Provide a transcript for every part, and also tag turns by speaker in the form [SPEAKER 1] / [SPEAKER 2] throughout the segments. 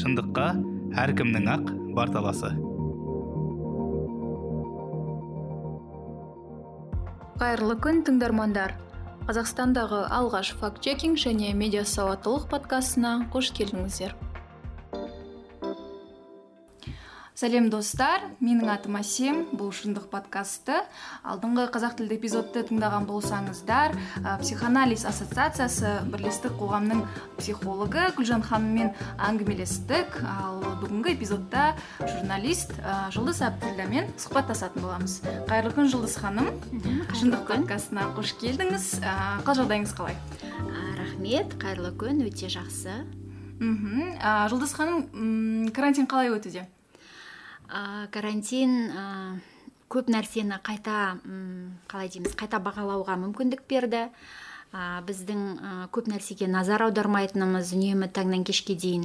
[SPEAKER 1] шындыққа әркімнің ақ бар таласы
[SPEAKER 2] қайырлы күн тыңдармандар. Қазақстандағы алғаш факт чекинг және медиа сауаттылық подкастына қош келдіңіздер. Сәлем достар. Менің атым әсем бұл шындық подкасты. Алдыңғы қазақ тілді эпизодты тыңдаған болсаңыздар ә, психоанализ ассоциациясы бірлестік қоғамның психологы гүлжан ханыммен әңгімелестік. Ал бүгінгі эпизодта журналист ә, жұлдыз әбділдамен сұхбаттасатын боламыз. Қайырлы күн жұлдыз ханым. Шындық подкастына қош келдіңіз. Ә, қал жағдайыңыз қалай?
[SPEAKER 3] Рахмет қайырлы күн өте жақсы.
[SPEAKER 2] Мхм. Жұлдыз ханым карантин қалай өтуде?
[SPEAKER 3] Ә, карантин ә, көп нәрсені қайта қалай дейміз қайта бағалауға мүмкіндік берді. Ә, біздің ә, көп нәрсеге назар аудармайтынымыз үнемі таңнан кешке дейін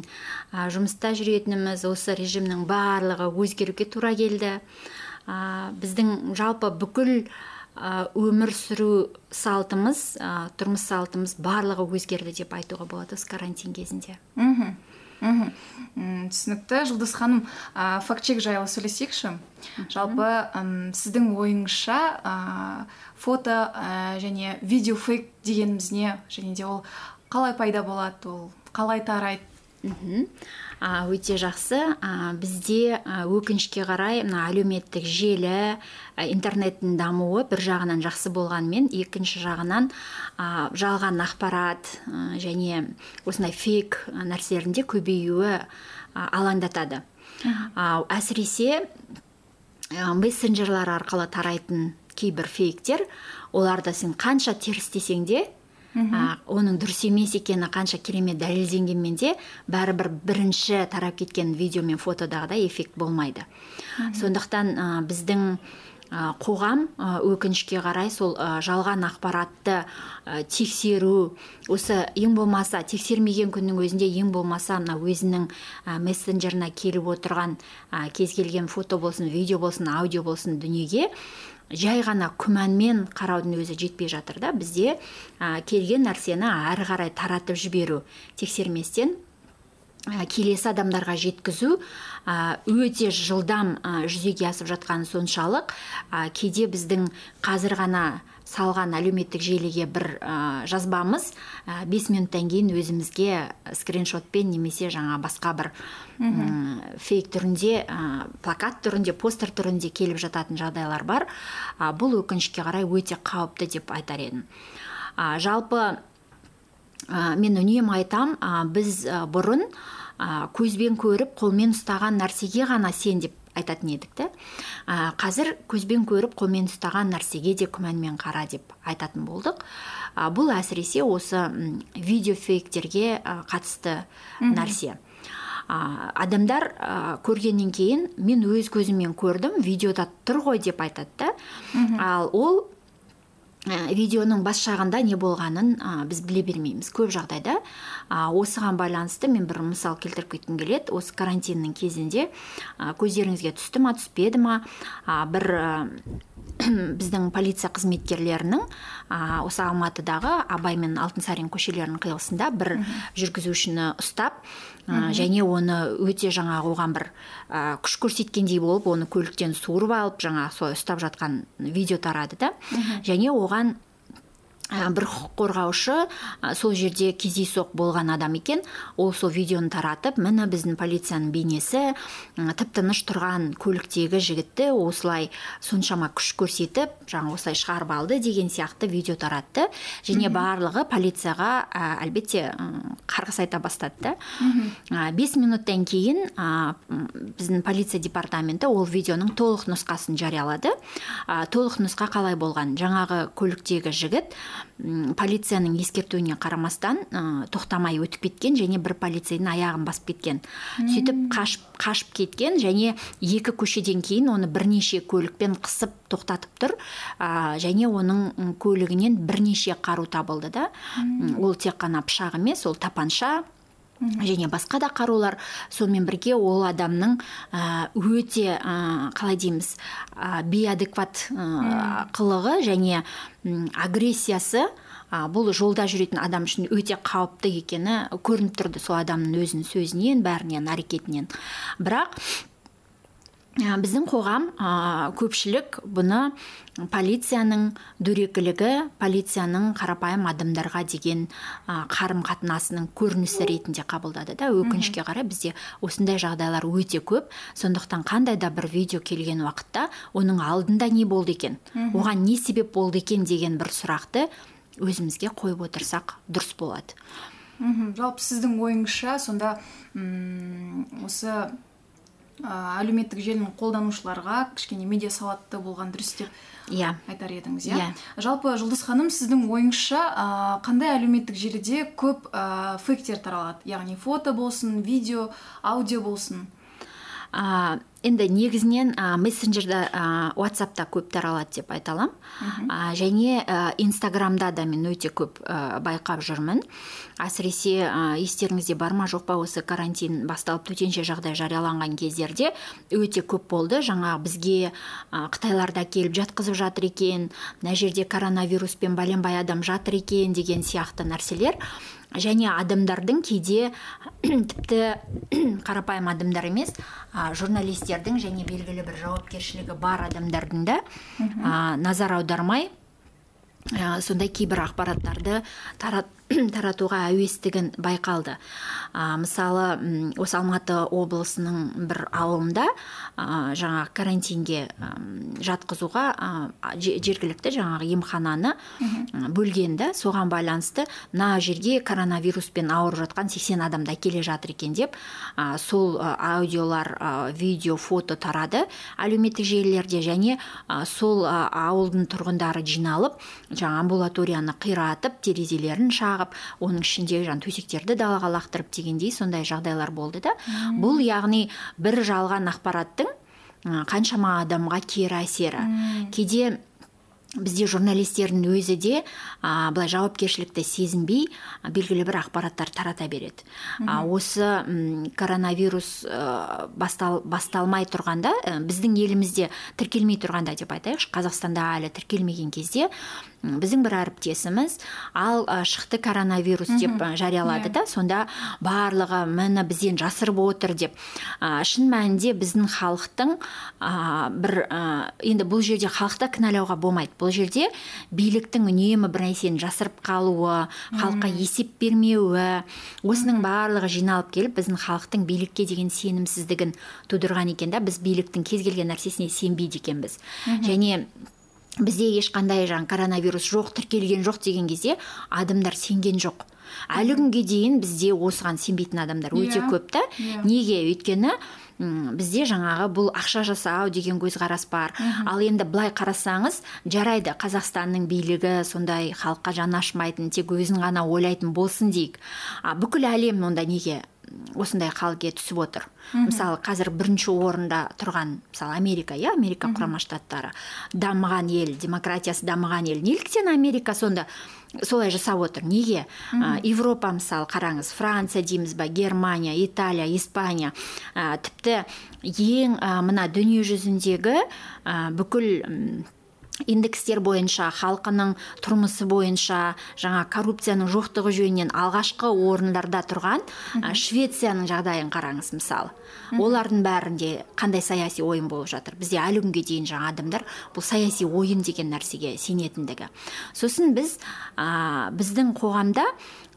[SPEAKER 3] ә, жұмыста жүретініміз осы режимнің барлығы өзгеруге тура келді. Ә, біздің жалпы бүкіл өмір сүру салтымыз ә, тұрмыс салтымыз барлығы өзгерді деп айтуға болады осы карантин кезінде.
[SPEAKER 2] Мхм. Мхм түсінікті. Жұлдыз ханым ә, факт чек жайлы сөйлесейікші. Жалпы ұм, сіздің ойыңызша ә, фото ә, және видео фейк дегеніміз не және де ол қалай пайда болады ол қалай тарайды?
[SPEAKER 3] Мхм өте жақсы. Бізде өкінішке қарай мына әлеуметтік желі интернеттің дамуы бір жағынан жақсы болғанмен екінші жағынан жалған ақпарат және осындай фейк нәрселердің де көбеюі алаңдатады. А, әсіресе мессенджерлар арқылы тарайтын кейбір фейктер оларды сен қанша теріс десең де ә, оның дұрыс емес екені қанша керемет дәлелденгенмен де бәрібір бірінші тарап кеткен видео мен фотодағыдай эффект болмайды. Сондықтан ә, біздің ә, қоғам ә, өкінішке қарай сол ә, жалған ақпаратты ә, тексеру осы ең болмаса тексермеген күннің өзінде ең болмаса мына өзінің ә, мессенджеріне келіп отырған ә, кез келген фото болсын видео болсын аудио болсын дүниеге жай ғана күмәнмен қараудың өзі жетпей жатыр да бізде ә, келген нәрсені әрі қарай таратып жіберу тексерместен ә, келесі адамдарға жеткізу өте жылдам жүзеге асып жатқаны соншалық кейде біздің қазір ғана салған әлеуметтік желіге бір ә, жазбамыз. Ә, бес минуттан кейін өзімізге скриншотпен немесе жаңа басқа бір фейк түрінде ә, плакат түрінде постер түрінде келіп жататын жағдайлар бар. Ә, бұл өкінішке қарай өте қауіпті деп айтар едім. Ә, жалпы ә, мен үнемі айтам ә, біз бұрын ә, көзбен көріп қолмен ұстаған нәрсеге ғана сен деп айтатын едік та ә, қазір көзбен көріп қолмен ұстаған нәрсеге де күмәнмен қара деп айтатын болдық. Ә, бұл әсіресе осы видеофейктерге ә, қатысты нәрсе. Ә, адамдар ә, көргеннен кейін мен өз көзіммен көрдім видеода тұр ғой деп айтады да. Ал ол ә, видеоның бас жағында не болғанын ә, біз біле бермейміз. Көп жағдайда ә, осыған байланысты мен бір мысал келтіріп кеткім келеді. Осы карантиннің кезінде ә, көздеріңізге түсті ма түспеді ма? Ә, бір біздің полиция қызметкерлерінің ә, осы алматыдағы абай мен алтынсарин көшелерінің қиылысында бір жүргізушіні ұстап ә, және оны өте жаңағы оған бір ә, күш көрсеткендей болып оны көліктен суырып алып жаңа солай ұстап жатқан видео тарады да. Және оған бір құқық қорғаушы сол жерде кездейсоқ болған адам екен. Ол сол видеоны таратып міне біздің полицияның бейнесі тып тыныш тұрған көліктегі жігітті осылай соншама күш көрсетіп жаңа осылай шығарып алды деген сияқты видео таратты. Және барлығы полицияға ә, әлбетте қарғыс айта бастады да. Бес минуттан кейін ә, біздің полиция департаменті ол видеоның толық нұсқасын жариялады. Ә, толық нұсқа қалай болған? Жаңағы көліктегі жігіт полицияның ескертуіне қарамастан ә, тоқтамай өтіп кеткен және бір полицейдің аяғын басып кеткен. Сөйтіп қашып, қашып кеткен және екі көшеден кейін оны бірнеше көлікпен қысып тоқтатып тұр. Ә, және оның көлігінен бірнеше қару табылды да. Ол тек қана пышақ емес ол тапанша және басқа да қарулар. Сонымен бірге ол адамның өте қалай дейміз бейадекват қылығы және агрессиясы а, бұл жолда жүретін адам үшін өте қауіпті екені көрініп тұрды сол адамның өзінің сөзінен бәрінен әрекетінен. Бірақ біздің қоғам ә, көпшілік бұны полицияның дөрекілігі полицияның қарапайым адамдарға деген ә, қарым қатынасының көрінісі ретінде қабылдады да. Өкінішке қарай бізде осындай жағдайлар өте көп. Сондықтан қандай да бір видео келген уақытта оның алдында не болды екен оған не себеп болды екен деген бір сұрақты өзімізге қойып отырсақ дұрыс болады.
[SPEAKER 2] Мхм жалпы сіздің ойыңызша сонда осы ә, әлеуметтік желінің қолданушыларға кішкене медиа сауатты болған дұрыс деп
[SPEAKER 3] иә.
[SPEAKER 2] айтар едіңіз иә?
[SPEAKER 3] Иә.
[SPEAKER 2] жалпы жұлдыз ханым сіздің ойыңызша қандай әлеуметтік желіде көп фейктер таралады? Яғни фото болсын видео аудио болсын?
[SPEAKER 3] А, енді негізінен а, мессенджерда а, ватсапта көп таралады деп айта аламын а, және а, инстаграмда да мен өте көп а, байқап жүрмін. Әсіресе а, естеріңізде бар ма жоқ па осы карантин басталып төтенше жағдай жарияланған кездерде өте көп болды. Жаңа бізге а, қытайларда келіп жатқызып жатыр екен. Мына жерде коронавируспен бәленбай адам жатыр екен деген сияқты нәрселер. Және адамдардың кейде тіпті қарапайым адамдар емес а, журналистердің және белгілі бір жауапкершілігі бар адамдардың да а, назар аудармай ә, сондай кейбір ақпараттарды тарат, таратуға әуестігін байқалды. Ә, мысалы осы алматы облысының бір ауылында ә, жаңа карантинге жатқызуға же- жергілікті жаңағы емхананы бөлген да соған байланысты мына жерге коронавируспен ауырып жатқан 80 адамда келе жатыр екен деп сол аудиолар видео фото тарады. Әлеуметтік желілерде және сол ауылдың тұрғындары жиналып жаңа амбулаторияны қиратып терезелерін шағып оның ішіндегі жаңа төсектерді далаға лақтырып дегендей сондай жағдайлар болды да. Бұл яғни бір жалған ақпараттың қаншама адамға кері әсері. Кейде бізде журналистердің өзі де а, былай жауапкершілікті сезінбей белгілі бір ақпараттар тарата береді. А, осы м, коронавирус ә, бастал, басталмай тұрғанда ә, біздің елімізде тіркелмей тұрғанда деп айтайықшы қазақстанда әлі тіркелмеген кезде біздің бір әріптесіміз ал ә, шықты коронавирус деп ә, жариялады да сонда барлығы міне бізден жасырып отыр деп. Ә, шын мәнінде біздің халықтың ә, бір ә, енді бұл жерде халықты кінәлауға болмайды. Бұл жерде биліктің үнемі бір нәрсені жасырып қалуы халыққа есеп бермеуі осының барлығы жиналып келіп біздің халықтың билікке деген сенімсіздігін тудырған екен да біз биліктің кез келген нәрсесіне сенбейді екенбіз. Және бізде ешқандай жаңа коронавирус жоқ тіркелген жоқ деген кезде адамдар сенген жоқ. Әлі күнге дейін бізде осыған сенбейтін адамдар өте
[SPEAKER 2] Иә.
[SPEAKER 3] көп та.
[SPEAKER 2] Иә.
[SPEAKER 3] неге? Өйткені м, бізде жаңағы бұл ақша жасау деген көзқарас бар. Ал енді былай қарасаңыз жарайды қазақстанның билігі сондай халыққа жаны ашымайтын тек өзін ғана ойлайтын болсын дейік. А бүкіл әлем онда неге осындай халге түсіп отыр. Мысалы қазір бірінші орында тұрған мысалы америка иә америка құрама штаттары. Дамыған ел демократиясы дамыған ел. Неліктен америка сонда солай жасап отыр? Неге? Европа мысалы қараңыз франция дейміз ба германия италия испания. А, тіпті ең а, мына дүние жүзіндегі а, бүкіл индекстер бойынша халқының тұрмысы бойынша жаңа коррупцияның жоқтығы жөнінен алғашқы орындарда тұрған швецияның жағдайын қараңыз мысалы олардың бәрінде қандай саяси ойын болып жатыр? Бізде әлі күнге дейін жаңа адамдар бұл саяси ойын деген нәрсеге сенетіндігі. Сосын біз а, біздің қоғамда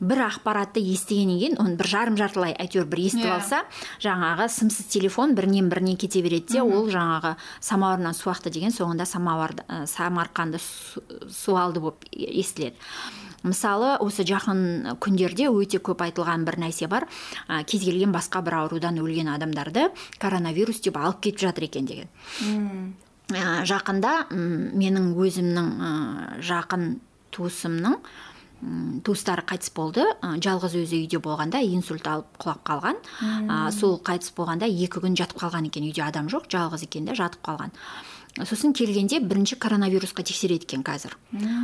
[SPEAKER 3] бір ақпаратты естігеннен кейін оны бір жарым жартылай әйтеуір бір естіп
[SPEAKER 2] Иә.
[SPEAKER 3] алса жаңағы сымсыз телефон бірінен біріне кете береді де ол жаңағы самауырынан су ақты деген соңында самауырды ә, самарқанды су, су алды болып естіледі. Мысалы осы жақын күндерде өте көп айтылған бір нәрсе бар. Ә, кез келген басқа бір аурудан өлген адамдарды коронавирус деп алып кетіп жатыр екен деген. Ә, жақында менің өзімнің ә, жақын туысымның туыстары қайтыс болды. Ә, жалғыз өзі үйде болғанда инсульт алып құлап қалған. Ә, сол қайтыс болғанда екі күн жатып қалған екен. Үйде адам жоқ жалғыз екен де жатып қалған. Сосын келгенде бірінші коронавирусқа тексереді екен қазір.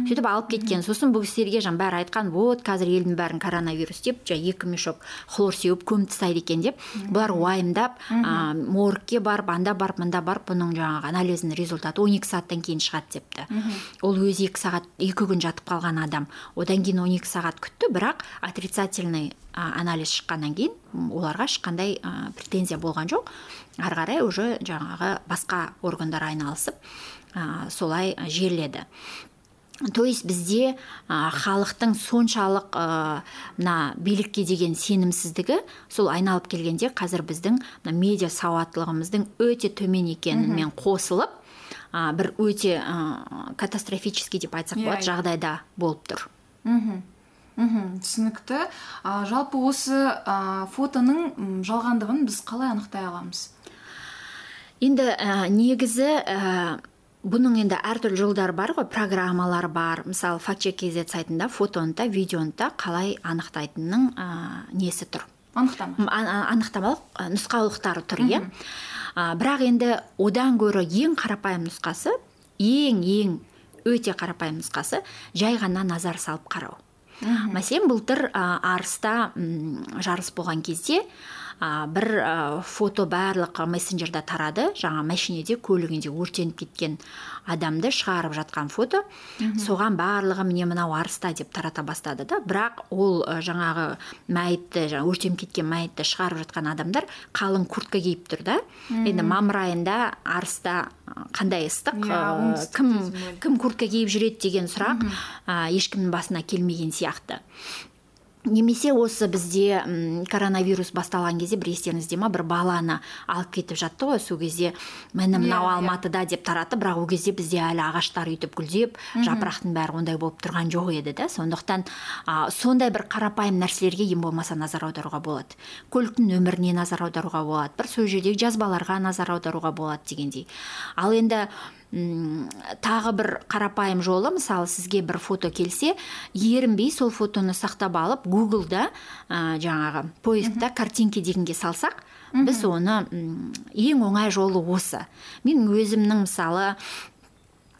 [SPEAKER 3] Сөйтіп алып кеткен. Сосын бұл кісілерге жаңағы бәрі айтқан вот қазір елдің бәрін коронавирус деп жаңағы екі мешок хлор сеуіп көміп тастайды екен деп. Бұлар уайымдап ә, моргке барып анда барып мында барып бұның жаңағы анализінің результаты 12 сағаттан кейін шығады депті. Ол өзі екі сағат екі күн жатып қалған адам. Одан кейін 12 сағат күтті бірақ отрицательный анализ шыққаннан кейін оларға ешқандай ә, претензия болған жоқ. Ары қарай уже жаңағы басқа органдар айналысып ә, солай жерледі то есть бізде ә, халықтың соншалық ә, мына билікке деген сенімсіздігі сол айналып келгенде қазір біздің мына медиа сауаттылығымыздың өте төмен екенімен қосылып ә, бір өте ә, катастрофический деп айтсақ болады иә. жағдайда болып тұр.
[SPEAKER 2] Мхм мхм түсінікті. Жалпы осы ә, фотоның жалғандығын біз қалай анықтай аламыз?
[SPEAKER 3] Енді ә, негізі ә, бұның енді әртүрлі жолдары бар ғой программалар бар. Мысалы факт kz сайтында фотоны да видеоны да қалай анықтайтынның ә, несі тұр.
[SPEAKER 2] Анықтама.
[SPEAKER 3] Анықтамалық нұсқаулықтары тұр иә? Бірақ енді одан гөрі ең қарапайым нұсқасы ең ең өте қарапайым нұсқасы жай ғана назар салып қарау. Мәселен былтыр ә, арыста жарыс болған кезде ә, бір ә, фото барлық мессенджерде тарады. Жаңа машинеде көлігінде өртеніп кеткен адамды шығарып жатқан фото. Соған барлығы міне мынау арыста деп тарата бастады да. Бірақ ол ә, жаңағы мәйітті жаңа өртеніп кеткен мәйітті шығарып жатқан адамдар қалың куртка киіп тұр да. Енді мамыр айында арыста қандай ыстық ә, кім кім куртка киіп жүреді деген сұрақ ә, ешкімнің басына келмеген сияқты. Немесе осы бізде коронавирус басталған кезде бір естеріңізде ма бір баланы алып кетіп жатты ғой сол кезде міне мынау иә, иә. алматыда деп таратты. Бірақ ол кезде бізде әлі ағаштар өйтіп гүлдеп жапырақтың бәрі ондай болып тұрған жоқ еді да. Сондықтан ә, сондай бір қарапайым нәрселерге ең болмаса назар аударуға болады. Көліктің нөміріне назар аударуға болады. Бір сол жердегі жазбаларға назар аударуға болады дегендей. Ал енді тағы бір қарапайым жолы мысалы сізге бір фото келсе ерінбей сол фотоны сақтап алып гуглда ә, жаңағы поискта картинки дегенге салсақ біз оны ең оңай жолы осы. Мен өзімнің мысалы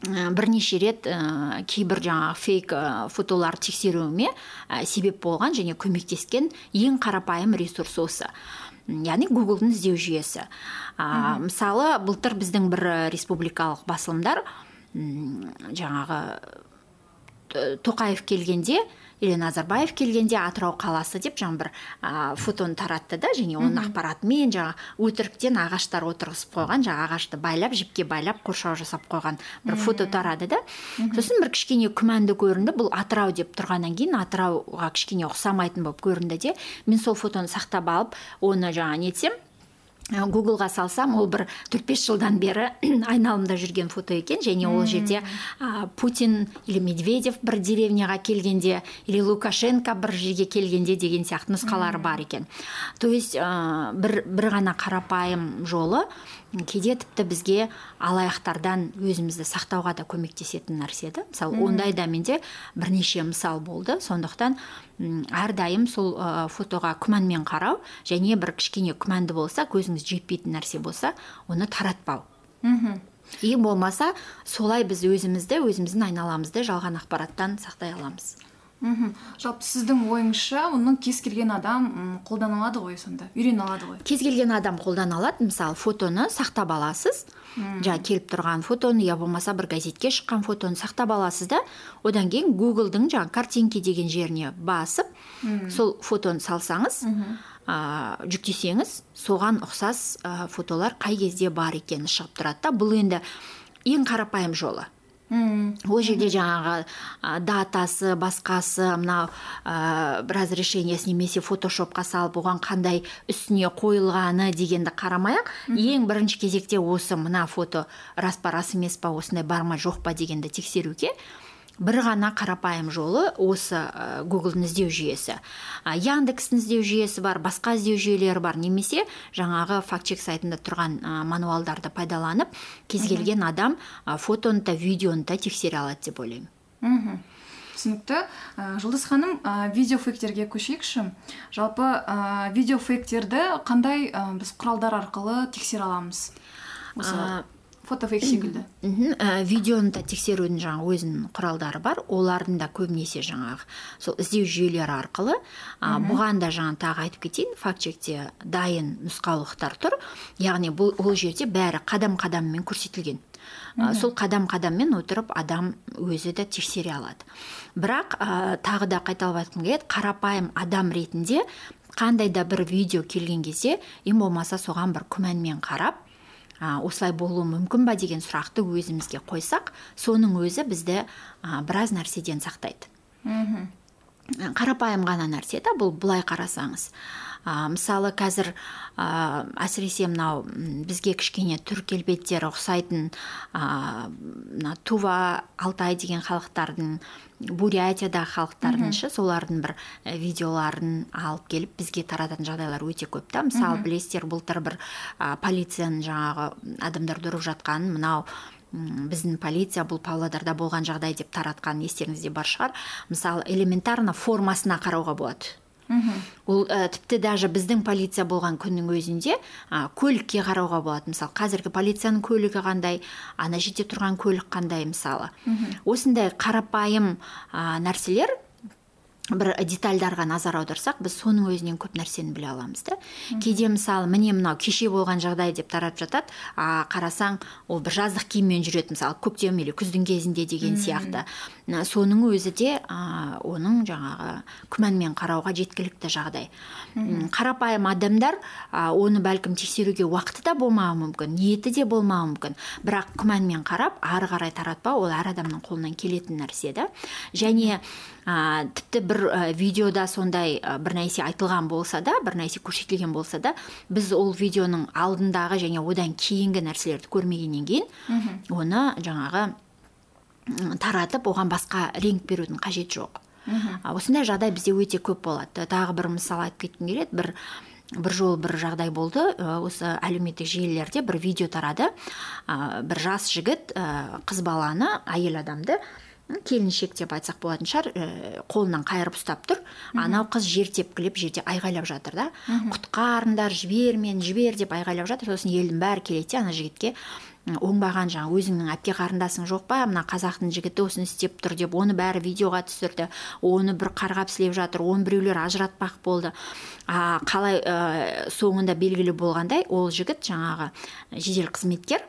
[SPEAKER 3] бірнеше рет ә, кейбір жаңағы фейк ә, фотолар тексеруіме себеп болған және көмектескен ең қарапайым ресурс осы. Яғни гуглдың іздеу жүйесі. А, мысалы былтыр біздің бір республикалық басылымдар жаңағы тоқаев келгенде или назарбаев келгенде атырау қаласы деп жаңа бір ә, фотоны таратты да және оның ақпаратымен жаңа өтіріктен ағаштар отырғызып қойған жаңа ағашты байлап жіпке байлап қоршау жасап қойған бір фото тарады да. Сосын бір кішкене күмәнді көрінді. Бұл атырау деп тұрғаннан кейін атырауға кішкене ұқсамайтын болып көрінді де. Мен сол фотоны сақтап алып оны жаңа нетсем гуглға салсам ол бір төрт бес жылдан бері айналымда жүрген фото екен. Және ол жерде ә, путин или медведев бір деревняға келгенде или лукашенко бір жерге келгенде деген сияқты нұсқалары бар екен. То есть ә, бір, бір ғана қарапайым жолы. Кейде тіпті бізге алаяқтардан өзімізді сақтауға да көмектесетін нәрсе да мысалы ондай да менде бірнеше мысал болды. Сондықтан әрдайым сол ә, фотоға күмәнмен қарау және бір кішкене күмәнді болса көзіңіз жетпейтін нәрсе болса оны таратпау. Мхм ең болмаса солай біз өзімізді өзіміздің айналамызды жалған ақпараттан сақтай аламыз.
[SPEAKER 2] Мхм. Жалпы сіздің ойыңызша оны кез келген адам қолдана алады ғой сонда? Үйрене алады ғой?
[SPEAKER 3] Кез келген адам қолдана алады. Мысалы фотоны сақтап аласыз. Жаңағы келіп тұрған фотоны я болмаса бір газетке шыққан фотоны сақтап аласыз да одан кейін гуглдың жаңағы картинки деген жеріне басып сол фотоны салсаңыз ә, жүктесеңіз соған ұқсас ә, фотолар қай кезде бар екені шығып тұрады да. Бұл енді ең қарапайым жолы. Ол жерде жаңағы датасы басқасы мынау ә, бір разрешениесі немесе фотошопқа салып оған қандай үстіне қойылғаны дегенді қарамай ақ ең бірінші кезекте осы мына фото рас па рас емес па осындай бар ма жоқ па дегенді тексеруге бір ғана қарапайым жолы осы ә, гуглдың іздеу жүйесі. Ә, яндекстің іздеу жүйесі бар басқа іздеу жүйелері бар. Немесе жаңағы фактчек сайтында тұрған ә, мануалдарды пайдаланып кез келген адам ә, фотоны да видеоны да тексере алады деп ойлаймын.
[SPEAKER 2] Мхм түсінікті. Ә, жұлдыз ханым ә, видеофейктерге көшейікші. Жалпы ә, видеофейктерді қандай ә, біз құралдар арқылы тексере аламыз? Фотофейк секілді
[SPEAKER 3] мхм. Ә, видеоны да тексерудің жаңағы өзінің құралдары бар. Олардың да көбінесе жаңағы сол іздеу жүйелері арқылы. А, бұған да жаңа тағы айтып кетейін. Факт чекте дайын нұсқаулықтар тұр. Яғни бұл ол жерде бәрі қадам қадаммен көрсетілген сол қадам қадаммен отырып адам өзі де тексере алады. Бірақ ә, тағы да қайталап айтқым келеді қарапайым адам ретінде қандай да бір видео келген кезде ең болмаса соған бір күмәнмен қарап а, осылай болуы мүмкін ба деген сұрақты өзімізге қойсақ соның өзі бізді а, біраз нәрседен сақтайды.
[SPEAKER 2] Мхм.
[SPEAKER 3] Қарапайым ғана нәрсе да бұл былай қарасаңыз. А, мысалы қазір а, әсіресе мынау бізге кішкене түр келбеттері ұқсайтын мына тува алтай деген халықтардың бурятиядағы халықтардың ше солардың бір э, видеоларын алып келіп бізге тарататын жағдайлар өте көп та. Мысалы білесіздер былтыр бір а, полицияның жаңағы адамдарды ұрып жатқанын мынау біздің полиция бұл павлодарда болған жағдай деп таратқан естеріңізде бар шығар. Мысалы элементарно формасына қарауға болады. Ол ә, тіпті даже біздің полиция болған күннің өзінде ә, көлікке қарауға болады. Мысалы қазіргі полицияның көлігі қандай ана жерде тұрған көлік қандай мысалы. Осындай қарапайым ә, нәрселер бір детальдарға назар аударсақ біз соның өзінен көп нәрсені біле аламыз да. Кейде мысалы міне мынау кеше болған жағдай деп таратып жатады а қарасаң ол бір жаздық киіммен жүреді мысалы көктем или күздің кезінде деген сияқты. Соның өзі де а, оның жаңағы күмәнмен қарауға жеткілікті жағдай. М, қарапайым адамдар а, оны бәлкім тексеруге уақыты да болмауы мүмкін ниеті де болмауы мүмкін. Бірақ күмәнмен қарап ары қарай таратпау ол әр адамның қолынан келетін нәрсе да. Және а, тіпті бір а, видеода сондай а, бір нәрсе айтылған болса да бір нәрсе көрсетілген болса да біз ол видеоның алдындағы және одан кейінгі нәрселерді көрмегеннен кейін оны жаңағы таратып оған басқа реңк берудің қажеті жоқ. Осындай жағдай бізде өте көп болады. Тағы бір мысал айтып кеткім келеді. Бір бір жолы бір жағдай болды. Ә, осы әлеуметтік желілерде бір видео тарады. Ә, бір жас жігіт ә, қыз баланы әйел адамды келіншек деп айтсақ болатын шығар ә, қолынан қайырып ұстап тұр. Анау қыз жер тепкілеп жерде айғайлап жатыр да. Құтқарыңдар жібер мен жібер деп айғайлап жатыр. Сосын елдің бәрі келеді де ана жігітке оңбаған жаңа өзіңнің әпке қарындасың жоқ па? Мына қазақтың жігіті осыны істеп тұр деп оны бәрі видеоға түсірді. Оны бір қарғап сілеп жатыр оны біреулер ажыратпақ болды. А қалай ә, соңында белгілі болғандай ол жігіт жаңағы жедел қызметкер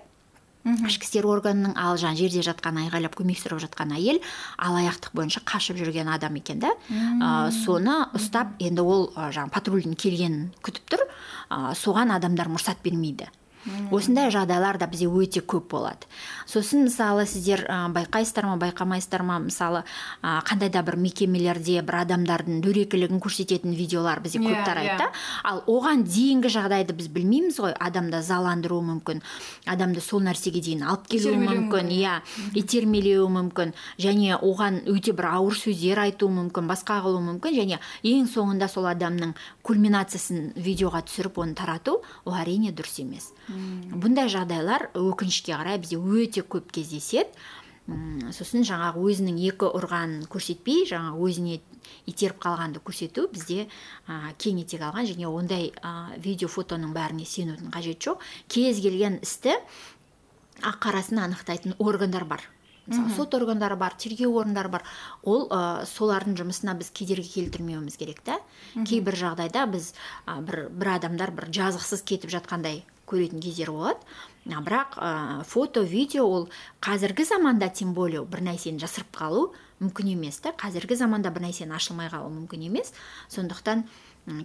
[SPEAKER 3] ішкі істер органының ал жаңағы жерде жатқан айғайлап көмек сұрап жатқан әйел алаяқтық бойынша қашып жүрген адам екен да. Ә, соны ұстап енді ол жаңағы патрульдің келгенін күтіп тұр. Ә, соған адамдар мұрсат бермейді. Осындай жағдайлар да бізде өте көп болады. Сосын мысалы сіздер ә, байқайсыздар ма байқамайсыздар ма? Мысалы ә, қандай да бір мекемелерде бір адамдардың дөрекілігін көрсететін видеолар бізде
[SPEAKER 2] Иә,
[SPEAKER 3] көп тарайды
[SPEAKER 2] иә.
[SPEAKER 3] да. Ал оған дейінгі жағдайды біз білмейміз ғой. Адамды заландыруы мүмкін адамды сол нәрсеге дейін алып келуі мүмкін. иә итермелеуі мүмкін. Және оған өте бір ауыр сөздер айтуы мүмкін басқа қылуы мүмкін. Және ең соңында сол адамның кульминациясын видеоға түсіріп оны тарату ол әрине дұрыс емес. Бұндай жағдайлар өкінішке қарай бізде өте көп кездеседі. Сосын жаңағы өзінің екі ұрғанын көрсетпей жаңағы өзіне итеріп қалғанды көрсету бізде ә, кең етек алған және ондай ә, видео фотоның бәріне сенудің қажеті жоқ. Кез келген істі ақ қарасын анықтайтын органдар бар. Мысалы сот органдары бар тергеу орындары бар. Ол ә, солардың жұмысына біз кедергі келтірмеуіміз керек та. Кейбір жағдайда біз ә, бір, бір адамдар бір жазықсыз кетіп жатқандай көретін кездер болады. А, бірақ ә, фото видео ол қазіргі заманда тем более бір нәрсені жасырып қалу мүмкін емес та. Қазіргі заманда бір нәрсені ашылмай қалу мүмкін емес. Сондықтан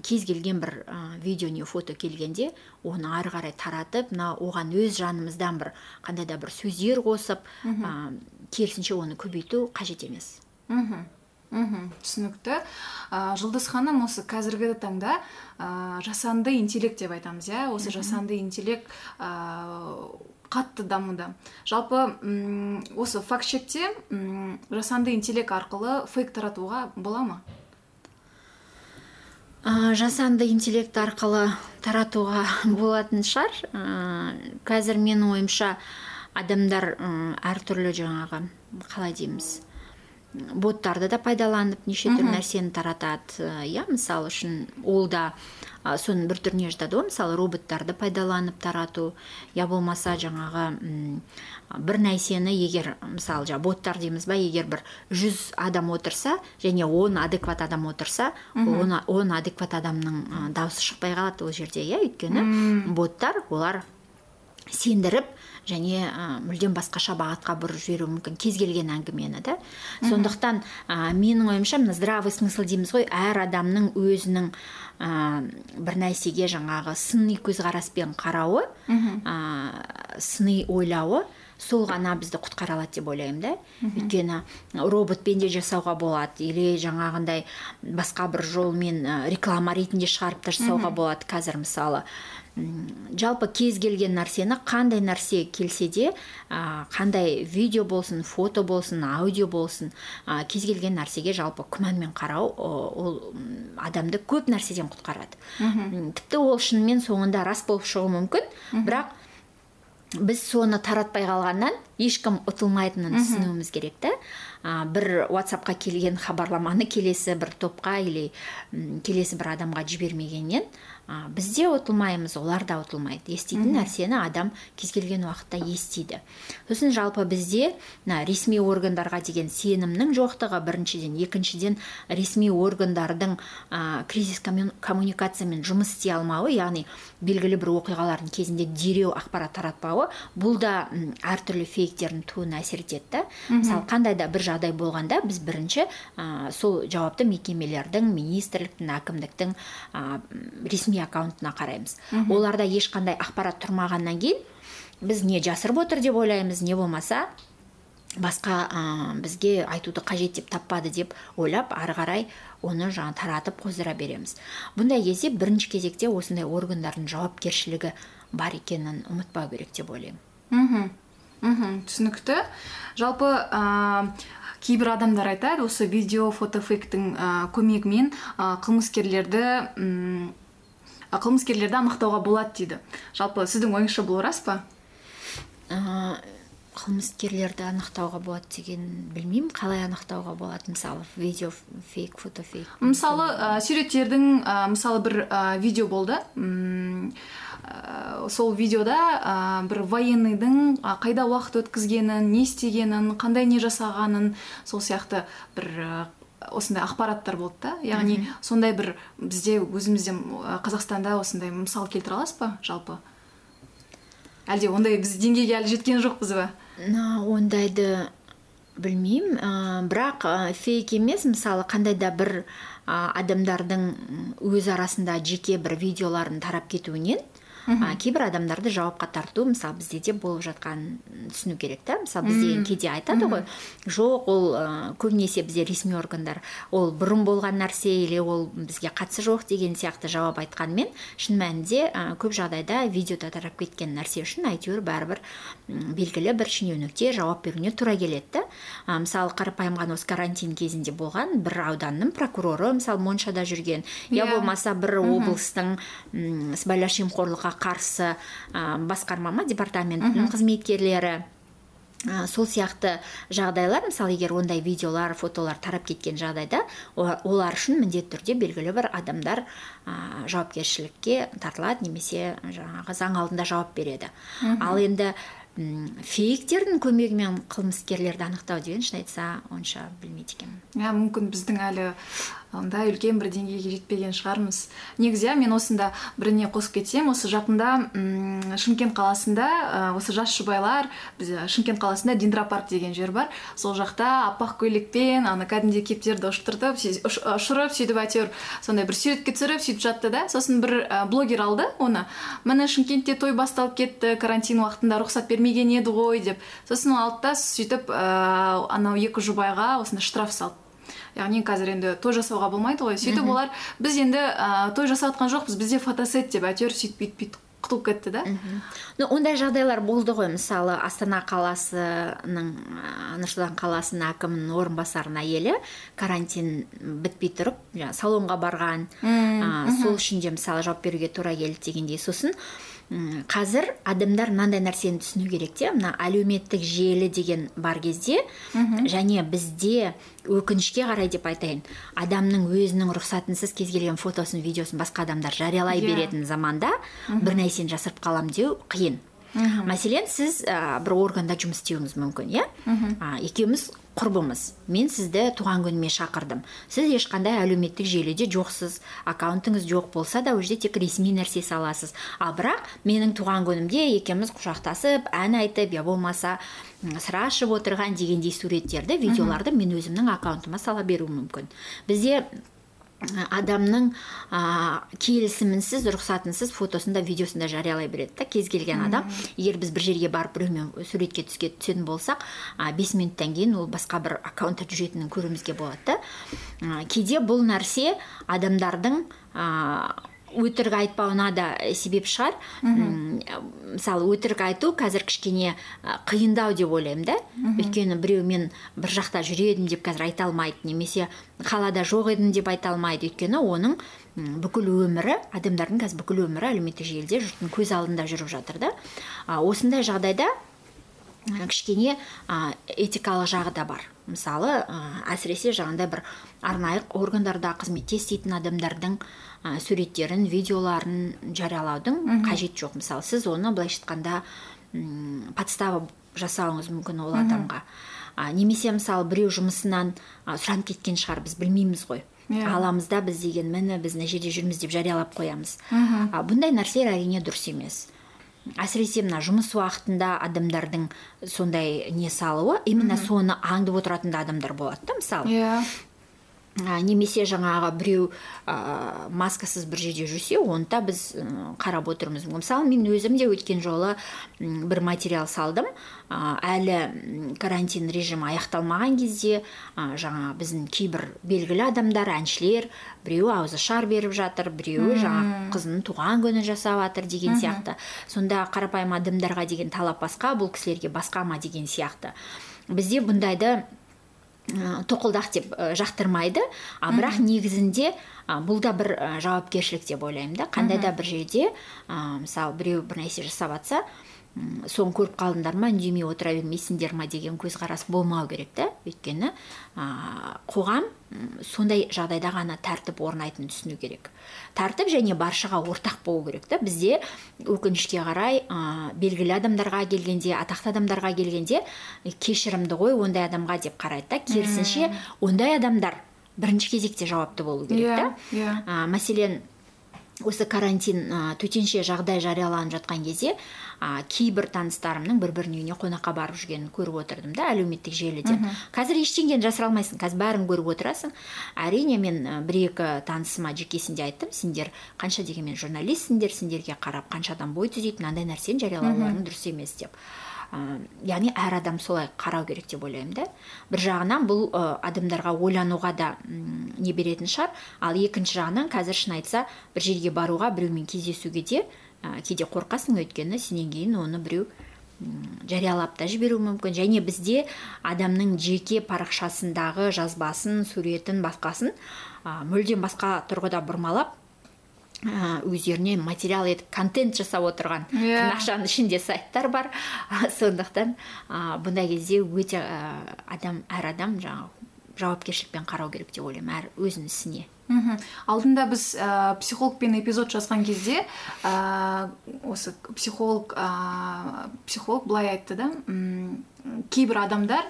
[SPEAKER 3] кез келген бір ә, видео не фото келгенде оны ары қарай таратып мына оған өз жанымыздан бір қандай да бір сөздер қосып ә, керісінше оны көбейту қажет емес.
[SPEAKER 2] Мхм. Мхм түсінікті. Ә, жұлдыз ханым осы қазіргі таңда ә, жасанды интеллект деп айтамыз иә? Осы жасанды интеллект ә, қатты дамуда жалпы м, осы факт чекте м, жасанды интеллект арқылы фейк таратуға бола ма?
[SPEAKER 3] Ә, жасанды интеллект арқылы таратуға болатын шығар. Ә, қазір менің ойымша адамдар әртүрлі жаңағы қалай дейміз? Боттарды да пайдаланып неше түрлі нәрсені таратады. Иә мысалы үшін ол да ә, соның бір түріне жатады ғой. Мысалы роботтарды пайдаланып тарату. Я болмаса жаңағы м, бір нәрсені егер мысалы жаңағы боттар дейміз ба егер бір жүз адам отырса және он адекват адам отырса он, он адекват адамның ә, дауысы шықпай қалады ол жерде иә. Өйткені боттар олар сендіріп және ә, мүлдем басқаша бағытқа бұрып жіберуі мүмкін. Кез келген әңгімені да. Сондықтан ә, менің ойымша мына здравый смысл дейміз ғой. Әр адамның өзінің ә, бір нәрсеге жаңағы сыни көзқараспен қарауы ә, сыни ойлауы. Сол ғана бізді құтқара алады деп ойлаймын да. Өйткені роботпен де жасауға болады или жаңағындай басқа бір жолмен реклама ретінде шығарып та жасауға болады қазір мысалы. Жалпы кез келген нәрсені қандай нәрсе келсе де қандай видео болсын фото болсын аудио болсын кез келген нәрсеге жалпы күмәнмен қарау ол адамды көп нәрседен құтқарады. Тіпті ол шынымен соңында рас болып шығуы мүмкін. Бірақ біз соны таратпай қалғаннан ешкім ұтылмайтынын түсінуіміз керек та а, бір ватсапқа келген хабарламаны келесі бір топқа или келесі бір адамға жібермегеннен а, біз де ұтылмаймыз олар да ұтылмайды. Еститін нәрсені адам кез келген уақытта естиді. Сосын жалпы бізде мына ресми органдарға деген сенімнің жоқтығы біріншіден. Екіншіден ресми органдардың а, кризис комму- коммуникациямен жұмыс істей алмауы яғни белгілі бір оқиғалардың кезінде дереу ақпарат таратпауы бұл да әртүрлі фейктердің тууына әсер етеді да. Мысалы қандай да бір жағдай болғанда біз бірінші а, сол жауапты мекемелердің министрліктің әкімдіктің а, м, ресми аккаунтына қараймыз. Оларда ешқандай ақпарат тұрмағаннан кейін біз не жасырып отыр деп ойлаймыз не болмаса басқа ә, бізге айтуды қажет деп таппады деп ойлап ары қарай оны жаңа таратып қоздыра береміз. Бұндай кезде бірінші кезекте осындай органдардың жауапкершілігі бар екенін ұмытпау керек деп ойлаймын.
[SPEAKER 2] Мхм мхм түсінікті. Жалпы ә, кейбір адамдар айтады осы видео фотофейктің ә, көмегімен ә, қылмыскерлерді қылмыскерлерді анықтауға болады дейді. Жалпы сіздің ойыңызша бұл рас па?
[SPEAKER 3] Ә, қылмыскерлерді анықтауға болады деген білмеймін. Қалай анықтауға болады? Мысалы видео фейк фото фейк.
[SPEAKER 2] Мысалы ә, суреттердің ә, мысалы бір ә, видео болды. М, ә, сол видеода ә, бір военныйдың ә, қайда уақыт өткізгенін не істегенін қандай не жасағанын сол сияқты бір осындай ақпараттар болды да. Яғни сондай бір бізде өзімізде қазақстанда осындай мысал келтіре аласыз ба жалпы? Әлде ондай біз деңгейге әлі жеткен жоқпыз ба?
[SPEAKER 3] Ондайды білмеймін. Ә, бірақ ә, фейк емес мысалы қандай да бір ә, адамдардың өз арасында жеке бір видеоларын тарап кетуінен а, кейбір адамдарды жауапқа тарту мысалы бізде де болып жатқанын түсіну керек та. Мысалы бізде кейде айтады ғой. Жоқ ол ә, көбінесе бізде ресми органдар. Ол бұрын болған нәрсе или ол бізге қатысы жоқ деген сияқты жауап айтқанмен шын мәнінде ә, көп жағдайда видеода тарап кеткен нәрсе үшін әйтеуір бәрібір белгілі бір шенеунікте жауап беруіне тура келеді да. А, мысалы қарапайым ғана осы карантин кезінде болған бір ауданның прокуроры мысалы моншада жүрген.
[SPEAKER 2] Иә.
[SPEAKER 3] болмаса бір облыстың сыбайлас жемқорлыққа қарсы а, басқарма ма департаментінің қызметкерлері. А, сол сияқты жағдайлар мысалы егер ондай видеолар фотолар тарап кеткен жағдайда олар үшін міндетті түрде белгілі бір адамдар а, жауапкершілікке тартылады немесе жаңағы заң алдында жауап береді. Ал енді фейктердің көмегімен қылмыскерлерді анықтау деген шын айтса онша білмейді екенмін.
[SPEAKER 2] Иә мүмкін біздің әлі ондай үлкен бір деңгейге жетпеген шығармыз. Негізі мен осында біріне қосып кетсем осы жақында м, шымкент қаласында ә, осы жас жұбайлар біз шымкент қаласында дендропарк деген жер бар. Сол жақта аппақ көйлекпен ана кәдімгідей кептерді ұштыртып сүй- ұш- ұшырып сөйтіп әйтеуір сондай бір суретке түсіріп сөйтіп жатты да. Сосын бір блогер алды оны міне шымкентте той басталып кетті карантин уақытында рұқсат бермеген еді ғой деп. Сосын алды да сөйтіп ә, анау екі жұбайға осындай штраф салды. Яғни қазір енді той жасауға болмайды ғой. Сөйтіп олар біз енді ә, той жасап жатқан жоқпыз бізде фотосет деп әйтеуір сөйтіп бүйтіп бүйтіп құтылып кетті да
[SPEAKER 3] ну ондай жағдайлар болды ғой мысалы астана қаласының ә, нұр сұлтан қаласының әкімінің орынбасарының әйелі карантин бітпей тұрып жаңағы салонға барған ә, сол үшін де мысалы жауап беруге тура келді дегендей сосын. Қазір адамдар мынандай нәрсені түсіну керек те. Мына әлеуметтік желі деген бар кезде және бізде өкінішке қарай деп айтайын адамның өзінің рұқсатынсыз кез келген фотосын видеосын басқа адамдар жариялай
[SPEAKER 2] Иә.
[SPEAKER 3] беретін заманда бір нәрсені жасырып қалам деу қиын. Мәселен сіз ә, бір органда жұмыс істеуіңіз мүмкін иә? А, екеуміз құрбымыз. Мен сізді туған күніме шақырдым. Сіз ешқандай әлеуметтік желіде жоқсыз аккаунтыңыз жоқ болса да ол жерде тек ресми нәрсе саласыз. Ал бірақ менің туған күнімде екеуміз құшақтасып ән айтып я болмаса сыра ішіп отырған дегендей суреттерді видеоларды мен өзімнің аккаунтыма сала беруім мүмкін. Бізде адамның ә, келісімінсіз рұқсатынсыз фотосын да видеосын да жариялай береді да кез келген адам. Егер біз бір жерге барып біреумен суретке түске түсетін болсақ а, бес минуттан кейін ол басқа бір аккаунтта жүретінін көруімізге болады да. Ы, кейде бұл нәрсе адамдардың ә, өтірік айтпауына да себеп шығар. Мысалы өтірік айту қазір кішкене ә, қиындау деп ойлаймын да. Өйткені біреу мен бір жақта жүр едім деп қазір айта алмайды немесе қалада жоқ едім деп айта алмайды. Өйткені оның бүкіл өмірі адамдардың қазір бүкіл өмірі әлеуметтік желіде жұрттың көз алдында жүріп жатыр да. А, осындай жағдайда кішкене ә, этикалық жағы да бар. Мысалы ә, әсіресе жаңағыдай бір арнайы органдарда қызметте істейтін адамдардың ә, суреттерін видеоларын жариялаудың қажеті жоқ. Мысалы сіз оны былайша айтқанда подстава жасауыңыз мүмкін ол адамға. А, немесе мысалы біреу жұмысынан а, сұранып кеткен шығар біз білмейміз ғой.
[SPEAKER 2] Иә.
[SPEAKER 3] аламыз да біз деген міне біз мына жерде жүрміз деп жариялап қоямыз. А, бұндай нәрселер әрине дұрыс емес. Әсіресе мына жұмыс уақытында адамдардың сондай не салуы именно соны аңдып отыратын да адамдар болады да мысалы.
[SPEAKER 2] Иә.
[SPEAKER 3] А, немесе жаңағы біреу ә, маскасыз бір жерде жүрсе оны да біз қарап отырмыз. Мысалы мен өзім де өткен жолы бір материал салдым. Ә, әлі карантин режимі аяқталмаған кезде ә, жаңа біздің кейбір белгілі адамдар әншілер біреуі ауызашар беріп жатыр біреуі жаңа қызының туған күнін жасап жатыр деген сияқты. Сонда қарапайым адамдарға деген талап басқа бұл кісілерге басқа ма деген сияқты. Бізде бұндайды тоқылдақ деп ә, жақтырмайды. А бірақ негізінде ә, бұл да бір ә, жауапкершілік деп ойлаймын да. Қандай да бір жерде ә, мысалы біреу бір нәрсе жасап жатса соны көріп қалдыңдар ма үндемей отыра бермейсіңдер ма деген көзқарас болмау керек та өйткені ә, қоғам сондай жағдайда ғана тәртіп орнайтынын түсіну керек. Тәртіп және баршаға ортақ болу керек та бізде өкінішке қарай ә, белгілі адамдарға келгенде атақты адамдарға келгенде «Е, кешірімді ғой ондай адамға деп қарайды да. Керісінше ондай адамдар бірінші кезекте жауапты болу керек та
[SPEAKER 2] иә.
[SPEAKER 3] Ә, мәселен осы карантин ә, төтенше жағдай жарияланып жатқан кезде ә, кейбір таныстарымның бір бірінің үйіне қонаққа барып жүргенін көріп отырдым да әлеуметтік желіден қазір ештеңені жасыра алмайсың қазір бәрін көріп отырасың. Әрине мен бір екі танысыма жекесінде айттым. Сендер қанша дегенмен журналистсіңдер сендерге қарап қаншадан бой түзейді мынандай нәрсені жариялауларың дұрыс емес деп. Яғни әр адам солай қарау керек деп ойлаймын да. Бір жағынан бұл адамдарға ойлануға да не беретін шығар. Ал екінші жағынан қазір шын айтса бір жерге баруға біреумен кездесуге де кейде қорқасың өйткені сенен кейін оны біреу жариялап та жіберуі мүмкін. Және бізде адамның жеке парақшасындағы жазбасын суретін басқасын мүлдем басқа тұрғыда бұрмалап өздеріне материал етіп контент жасап отырған.
[SPEAKER 2] Иә.
[SPEAKER 3] тырнақшаның ішінде сайттар бар. Сондықтан ә, бұндай кезде өте ә, адам әр адам жаңағы жауапкершілікпен қарау керек деп ойлаймын әр өзінің ісіне.
[SPEAKER 2] Мхм. Алдында біз ә, психологпен эпизод жазған кезде ә, осы психолог ә, психолог былай айтты да м, кейбір адамдар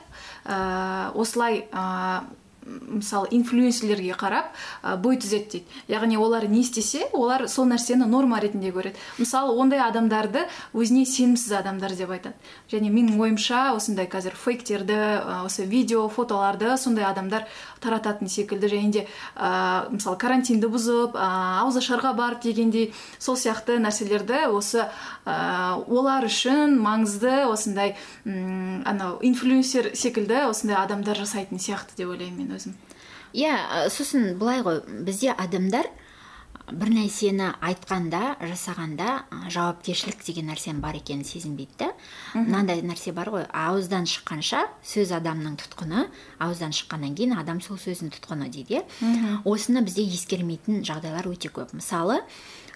[SPEAKER 2] ә, осылай ә, мысалы инфлюенсерлерге қарап ә, бой түзеді дейді. Яғни олар не істесе олар сол нәрсені норма ретінде көреді. Мысалы ондай адамдарды өзіне сенімсіз адамдар деп айтады. Және менің ойымша осындай қазір фейктерді осы видео фотоларды сондай адамдар тарататын секілді. Және де ә, мысалы карантинді бұзып ә, ауызашарға барып дегендей сол сияқты нәрселерді осы ә, олар үшін маңызды осындай анау инфлюенсер секілді осындай адамдар жасайтын сияқты деп ойлаймын мен. Өзім.
[SPEAKER 3] Иә ә, сосын былай ғой бізде адамдар бір нәрсені айтқанда жасағанда жауапкершілік деген нәрсенің бар екенін сезінбейді да. Мынандай нәрсе бар ғой ауыздан шыққанша сөз адамның тұтқыны ауыздан шыққаннан кейін адам сол сөздің тұтқыны дейді. Иә осыны бізде ескермейтін жағдайлар өте көп. Мысалы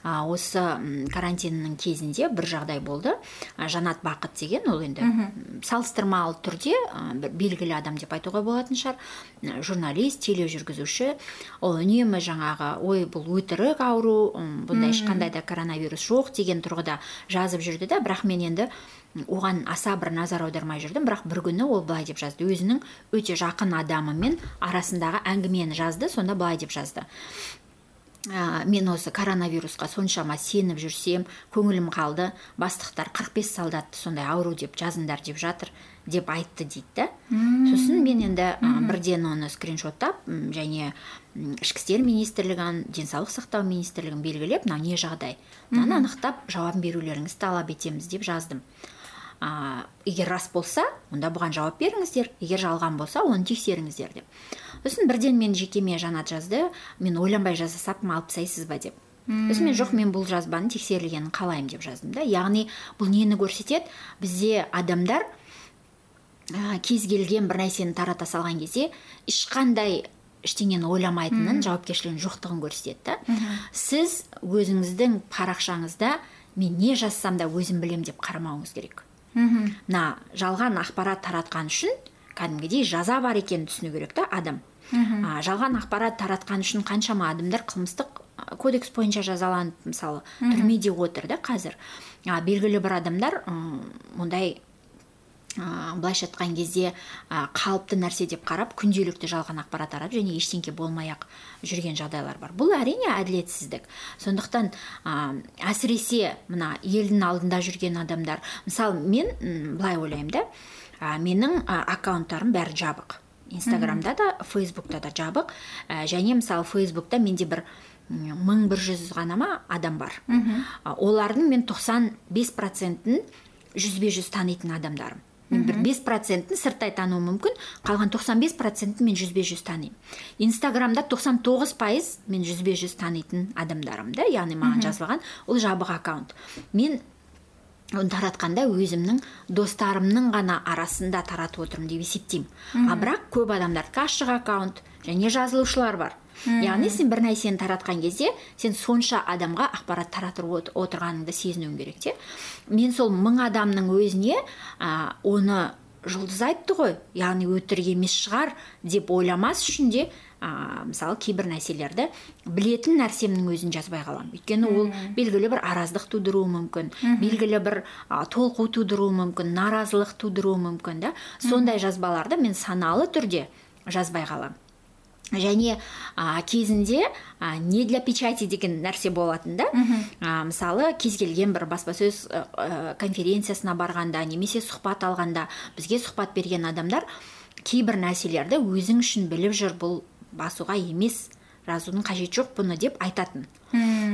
[SPEAKER 3] осы карантиннің кезінде бір жағдай болды. Жанат бақыт деген ол енді салыстырмалы түрде бір белгілі адам деп айтуға болатын шығар. Журналист тележүргізуші. Ол үнемі жаңағы ой бұл өтірік ауру бұнда ешқандай да коронавирус жоқ деген тұрғыда жазып жүрді да. Бірақ мен енді оған аса бір назар аудармай жүрдім. Бірақ бір күні ол былай деп жазды. Өзінің өте жақын адамымен арасындағы әңгімені жазды сонда былай деп жазды. Ә, мен осы коронавирусқа соншама сеніп жүрсем көңілім қалды. Бастықтар 45 солдатты сондай ауру деп жазыңдар деп жатыр деп айтты дейді да. Сосын мен енді бірден оны скриншоттап және ішкі істер министрлігін денсаулық сақтау министрлігін белгілеп мынау не жағдай? Мынаны анықтап жауап берулеріңізді талап етеміз деп жаздым. Ә, егер рас болса онда бұған жауап беріңіздер. Егер жалған болса оны тексеріңіздер деп. Сосын бірден мен жекеме жанат жазды. Мен ойланбай жаза салыппын алып тастайсыз ба деп. Сосын мен жоқ мен бұл жазбаның тексерілгенін қалаймын деп жаздым да. Яғни бұл нені көрсетеді? Бізде адамдар ә, кез келген бір нәрсені тарата салған кезде ешқандай ештеңені ойламайтынын жауапкершілігінің жоқтығын көрсетеді да. Сіз өзіңіздің парақшаңызда мен не жазсам да өзім білем деп қарамауыңыз керек. Мына жалған ақпарат таратқан үшін кәдімгідей жаза бар екенін түсіну керек та адам. А, жалған ақпарат таратқан үшін қаншама адамдар қылмыстық кодекс бойынша жазаланып мысалы түрмеде отыр да қазір. А, белгілі бір адамдар мұндай ә, былайша айтқан кезде ә, қалыпты нәрсе деп қарап күнделікті жалған ақпарат таратып және ештеңке болмай ақ жүрген жағдайлар бар. Бұл әрине әділетсіздік. Сондықтан ә, әсіресе мына елдің алдында жүрген адамдар мысалы мен былай ойлаймын да ә, менің ә, аккаунттарым бәрі жабық. Инстаграмда да фейсбукта да жабық. Ә, және мысалы фейсбукта менде бір мың бір жүз ғана ма адам бар. Олардың мен 95 процентін жүзбе жүз танитын адамдарым. Мен бір бес процентін сырттай тануым мүмкін қалған 95 процентін мен жүзбе жүз танимын. Инстаграмда 99 пайыз мен жүзбе жүз танитын адамдарым да яғни маған жазылған. Ол жабық аккаунт. Мен таратқанда өзімнің достарымның ғана арасында таратып отырмын деп есептеймін. А бірақ көп адамдардікі ашық аккаунт және жазылушылар бар. Яғни сен бір нәрсені таратқан кезде сен сонша адамға ақпарат таратып отырғаныңды сезінуің керек те. Мен сол мың адамның өзіне ә, оны жұлдыз айтты ғой. Яғни өтірік емес шығар деп ойламас үшін де ә, мысалы кейбір нәрселерді білетін нәрсемнің өзін жазбай қаламын. Өйткені ол белгілі бір араздық тудыруы мүмкін белгілі бір ә, толқу тудыруы мүмкін наразылық тудыруы мүмкін да? Сондай жазбаларды мен саналы түрде жазбай қаламын. Және ә, кезінде ә, не для печати деген нәрсе болатын да? Ә, мысалы кез келген бір баспасөз ә, конференциясына барғанда немесе сұхбат алғанда бізге сұхбат берген адамдар кейбір нәрселерді өзің үшін біліп жүр. Бұл басуға емес жазудың қажеті жоқ бұны деп айтатын.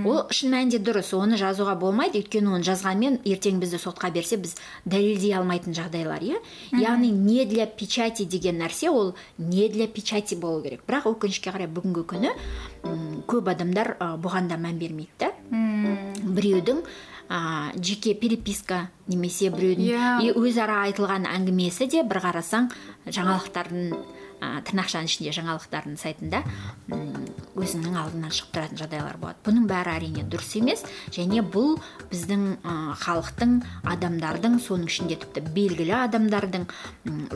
[SPEAKER 3] Ол шын мәнінде дұрыс оны жазуға болмайды өйткені оны жазғанмен ертең бізді сотқа берсе біз дәлелдей алмайтын жағдайлар иә? Яғни не для печати деген нәрсе ол не для печати болу керек. Бірақ өкінішке қарай бүгінгі күні көп адамдар бұған да мән бермейді да. Біреудің ә, жеке переписка немесе біреудің yeah. өзара айтылған әңгімесі де бір қарасаң жаңалықтардың ә, тырнақшаның ішінде жаңалықтардың сайтында өзіңнің алдынан шығып тұратын жағдайлар болады. Бұның бәрі әрине дұрыс емес және бұл біздің халықтың адамдардың соның ішінде тіпті белгілі адамдардың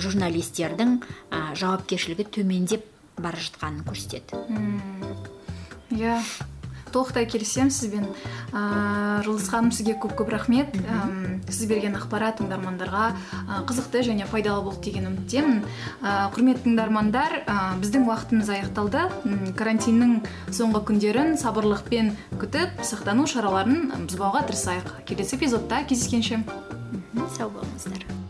[SPEAKER 3] журналистердің ә, жауапкершілігі төмендеп бара жатқанын көрсетеді.
[SPEAKER 2] Иә. Толықтай келісемін сізбен. Ә, жұлдыз ханым сізге көп көп рахмет. Ә, сіз берген ақпарат тыңдармандарға қызықты және пайдалы болды деген үміттемін. Ә, құрметті тыңдармандар ә, біздің уақытымыз аяқталды. Карантиннің соңғы күндерін сабырлықпен күтіп сақтану шараларын бұзбауға тырысайық. Келесі эпизодта кездескенше.
[SPEAKER 3] Сау болыңыздар.